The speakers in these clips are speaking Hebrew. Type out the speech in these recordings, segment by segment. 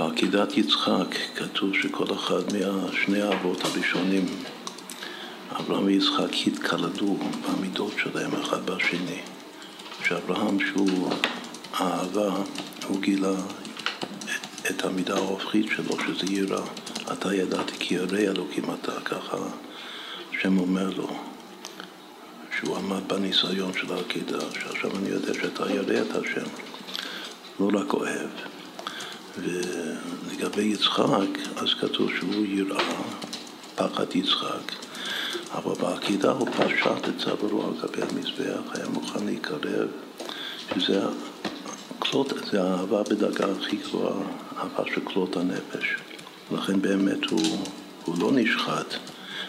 בעקידת יצחק כתוב שכל אחד מהשני האבות הראשונים, אברהם ויצחק, התקלדו במידות שלהם אחד בשני. שאברהם שהוא אהבה, הוא גילה את המידה ההופכית שלו, שזה יראה. אתה ידעתי כי ירא אלוקים אתה, ככה השם אומר לו, שהוא עמד בניסיון של העקידה, שעכשיו אני יודע שאתה ירא את השם, לא רק אוהב. ולגבי יצחק, אז כתוב שהוא יראה, פחד יצחק, אבל בעקידה הוא פשט את צווארו על גבי המזבח, היה מוכן להיקרב, שזה כלות, זה האהבה בדרגה הכי גבוהה, אהבה של כלות הנפש. לכן באמת הוא, הוא לא נשחט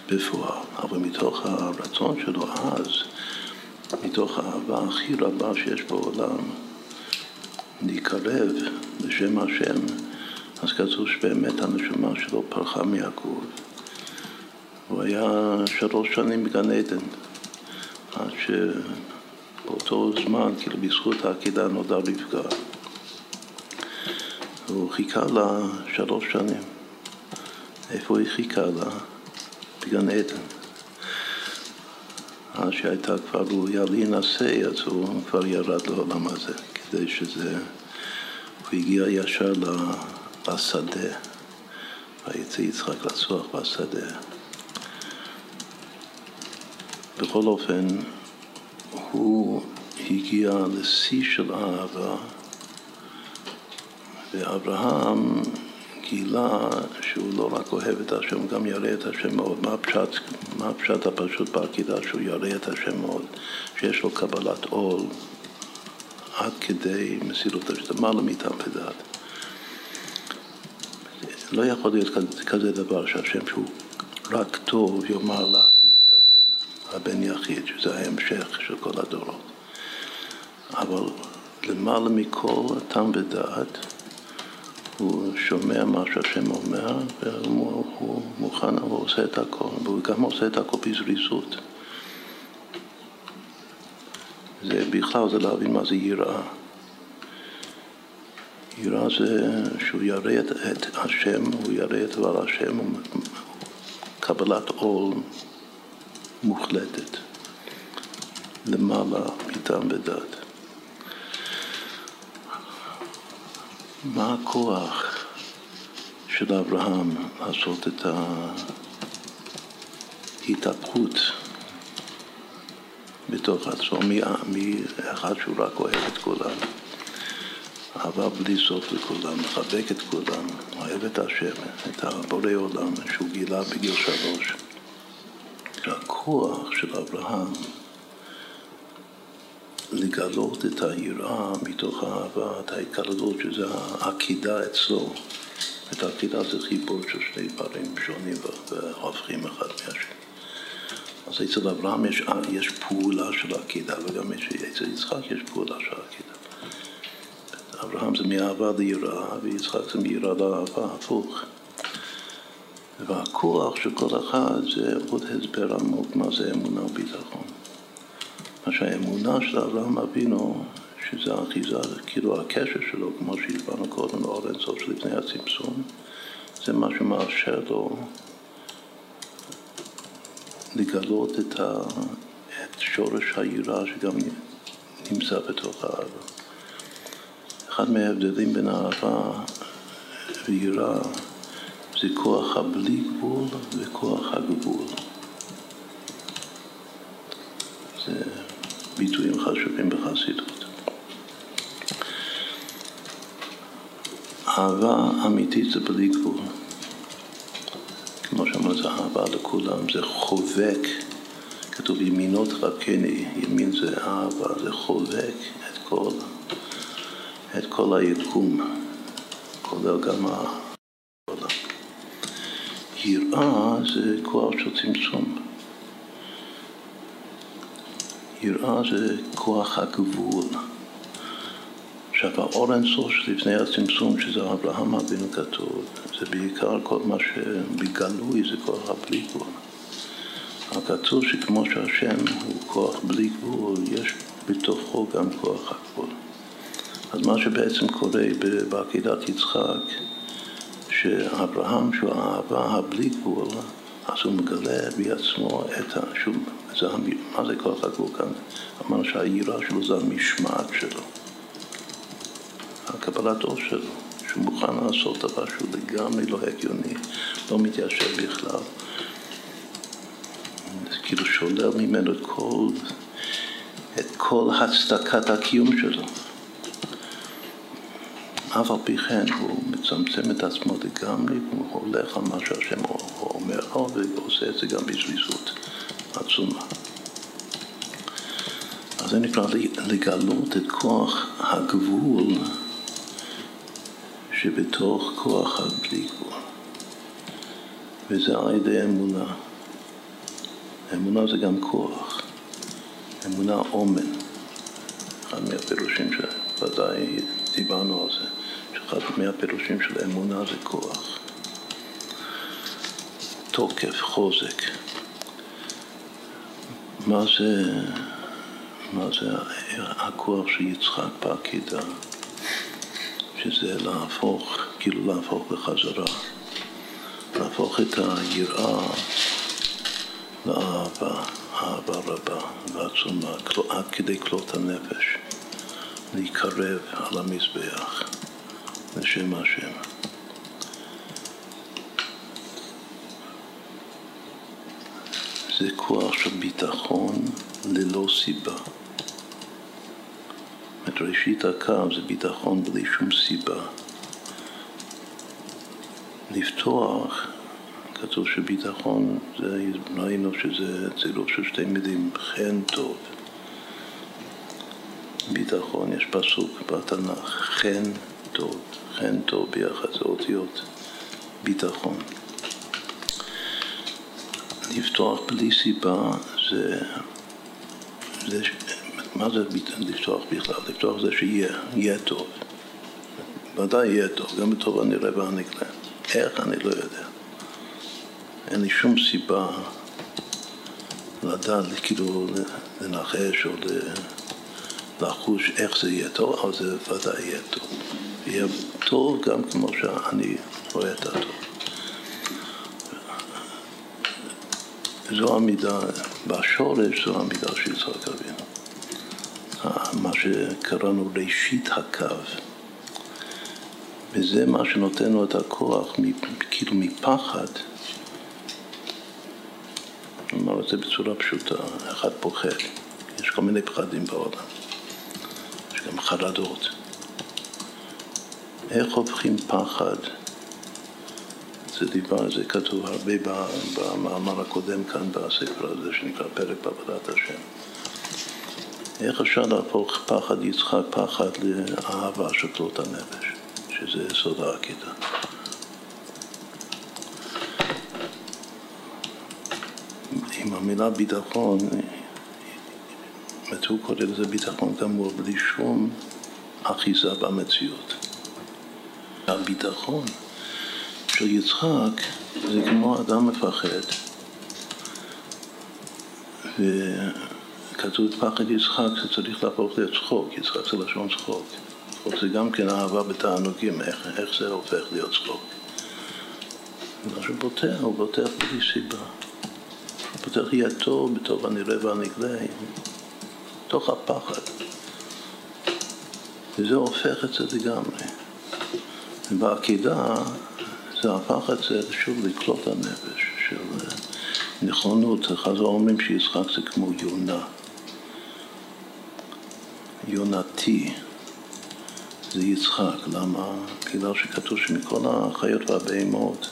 בפועל, אבל מתוך הרצון שלו אז, מתוך האהבה הכי רבה שיש בעולם, להיקרב בשם השם, אז כתוב שבאמת הנשמה שלו פרחה מהגור. הוא היה שלוש שנים בגן עדן, עד שבאותו זמן, כאילו בזכות העקידה נודע רבקה. הוא חיכה לה שלוש שנים. איפה היא חיכה לה? בגן עדן. עד שהייתה כבר ראויה להינשא, אז הוא כבר ירד לעולם הזה, כדי שזה... הוא הגיע ישר לשדה, ויצא יצחק לצוח בשדה. בכל אופן, הוא הגיע לשיא של אהבה, ואברהם גילה שהוא לא רק אוהב את השם, הוא גם ירא את השם מאוד. מה הפשט, מה הפשט הפשוט בעקידה שהוא ירא את השם מאוד? שיש לו קבלת עול עד כדי מסירות השם, למעלה מתאפדת. לא יכול להיות כזה דבר שהשם שהוא רק טוב יאמר לה הבן יחיד, שזה ההמשך של כל הדורות. אבל למעלה מכל הטעם ודעת, הוא שומע מה שהשם אומר, והוא מוכן, הוא עושה את הכל, והוא גם עושה את הכל בזריזות. זה בכלל, זה להבין מה זה יראה. יראה זה שהוא ירא את, את השם, הוא ירא את דבר השם, קבלת עול מוחלטת, למעלה מטעם ודת. מה הכוח של אברהם לעשות את ההתהפכות בתוך עצמו, מאחד שהוא רק אוהב את כולם, אהבה בלי סוף לכולם, מחבק את כולם, אוהב את השם, את הבורא עולם שהוא גילה בגיל שלוש. הכוח של אברהם לגלות את היראה מתוך האהבה, את ההתקללות, שזה העקידה אצלו. את העקידה זה חיבור של שני דברים שונים והופכים אחד מהשני. אז אצל אברהם יש, יש פעולה של עקידה, וגם אצל יצחק יש פעולה של עקידה. אברהם זה מאהבה ליראה, ויצחק זה מיראה לאהבה, הפוך. והכוח של כל אחד זה עוד הסבר עמוק מה זה אמונה וביטחון. מה שהאמונה של אברהם אבינו, שזה האחיזה, כאילו הקשר שלו, כמו שהסברנו קודם, לאור אינסוף שלפני הצמצום, זה מה שמאפשר לו לגלות את, ה, את שורש היראה שגם נמצא בתוך האהבה. אחד מההבדלים בין אהבה ויראה זה כוח הבלי גבול וכוח הגבול. זה ביטויים חשובים בחסידות. אהבה אמיתית זה בלי גבול. זה אהבה לכולם, זה חובק, כתוב ימינות תרקני, ימין זה אהבה, זה חובק את כל, את כל היקום, כולל גם העולם. יראה זה כוח של צמצום. יראה זה כוח הגבול. עכשיו, האור אינסוף שלפני הצמצום, שזה אברהם אבינו כתוב, זה בעיקר כל מה שבגלוי זה כוח הבלי גבול. אבל כתוב שכמו שהשם הוא כוח בלי גבול, יש בתוכו גם כוח הגבול. אז מה שבעצם קורה בעקידת יצחק, שאברהם, שהוא האהבה הבלי גבול, אז הוא מגלה בעצמו את ה... שוב, זה, מה זה כוח הגבול כאן? אמרנו שהיראה שלו זה המשמעת שלו, הקבלת עול שלו, שהוא מוכן לעשות דבר שהוא לגמרי לא הגיוני, לא מתיישב בכלל. כאילו שולל ממנו את כל, את כל הצדקת הקיום שלו. אף על פי כן הוא מצמצם את עצמו לגמרי, הוא הולך על מה שהשם אומר לו ועושה את זה גם בזריזות עצומה. אז זה נקרא לגלות את כוח הגבול שבתוך כוח הבלי גבול. וזה על ידי אמונה. אמונה זה גם כוח. אמונה אומן. אחד מהפירושים שוודאי דיברנו על זה. אחד מהפירושים של אמונה זה כוח, תוקף, חוזק. מה זה, מה זה הכוח של יצחק בעקידה? שזה להפוך, כאילו להפוך בחזרה, להפוך את היראה לאהבה, אהבה רבה ועצומה, עד כדי כלות הנפש, להיקרב על המזבח. לשם השם. זה כוח של ביטחון ללא סיבה. ראשית הקו זה ביטחון בלי שום סיבה. לפתוח, כתוב שביטחון, זה, ראינו שזה צירוף של שתי מילים, חן טוב. ביטחון, יש פסוק בתנ"ך, חן טוב. חן טוב ביחד, זה אותיות ביטחון. לפתוח בלי סיבה זה, זה מה זה לפתוח בכלל? לפתוח זה שיהיה טוב. ודאי יהיה טוב, גם בטוב הנראה והנגלה. איך אני לא יודע. אין לי שום סיבה לדעת, כאילו לנחש או לחוש איך זה יהיה טוב, אבל זה ודאי יהיה טוב. יהיה טוב גם כמו שאני רואה את הטוב. זו המידה, בשורש זו המידה של יצחק אבינו. מה שקראנו ראשית הקו. וזה מה שנותן לו את הכוח, כאילו מפחד. אני אומר את זה בצורה פשוטה, אחד פוחד. יש כל מיני פחדים בעולם. יש גם חרדות. איך הופכים פחד? זה דיבר, זה כתוב הרבה במאמר הקודם כאן בספר הזה שנקרא פרק בעבודת השם. איך אפשר להפוך פחד יצחק פחד לאהבה של כלות הנפש, שזה יסוד העקידה. עם המילה ביטחון, הוא קורא לזה ביטחון גמור, בלי שום אחיזה במציאות. הביטחון של יצחק זה כמו אדם מפחד וכתוב פחד יצחק זה צריך להפוך לצחוק, יצחק זה לשון צחוק. צחוק זה גם כן אהבה בתענוגים, איך, איך זה הופך להיות צחוק? מה שהוא פותח, הוא פותח בלי סיבה. הוא יהיה טוב, בטוב הנראה והנגלה תוך הפחד. וזה הופך את זה לגמרי. בעקידה זה את זה שוב לקלוט הנפש של נכונות, חז"ל אומרים שיצחק זה כמו יונה, יונתי, זה יצחק, למה? בגלל שכתוב שמכל החיות והבהמות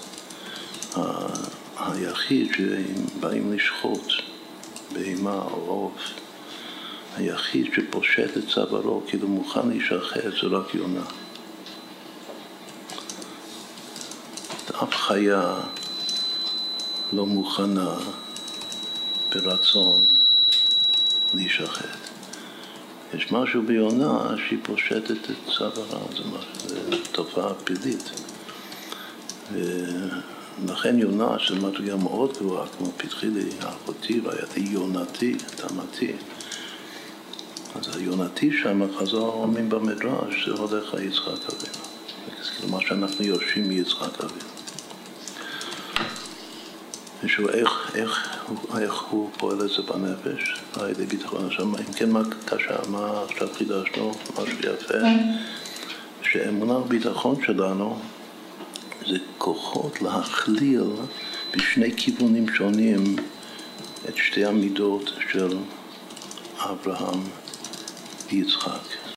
היחיד שבאים לשחוט בהמה או עוף, היחיד שפושט את צווארו, כאילו מוכן להישחט, זה רק יונה. אף חיה לא מוכנה ברצון להישחט. יש משהו ביונה שהיא פושטת את צווארה, זו תופעה פלילית. ולכן יונה, שזו מדרגה מאוד גבוהה, כמו פתחי לי אחותי, רעייתי יונתי, תמתי, אז היונתי שם, חז"ל אומרים במדרש, זה הולך על יצחק אבינו. כאילו מה שאנחנו יורשים מיצחק אבינו. ושוב, איך, איך, איך הוא פועל את זה בנפש? על ידי ביטחון השם. אם כן, מה, מה עכשיו חידשנו? משהו יפה. שאמונה וביטחון שלנו זה כוחות להכליל בשני כיוונים שונים את שתי המידות של אברהם ויצחק.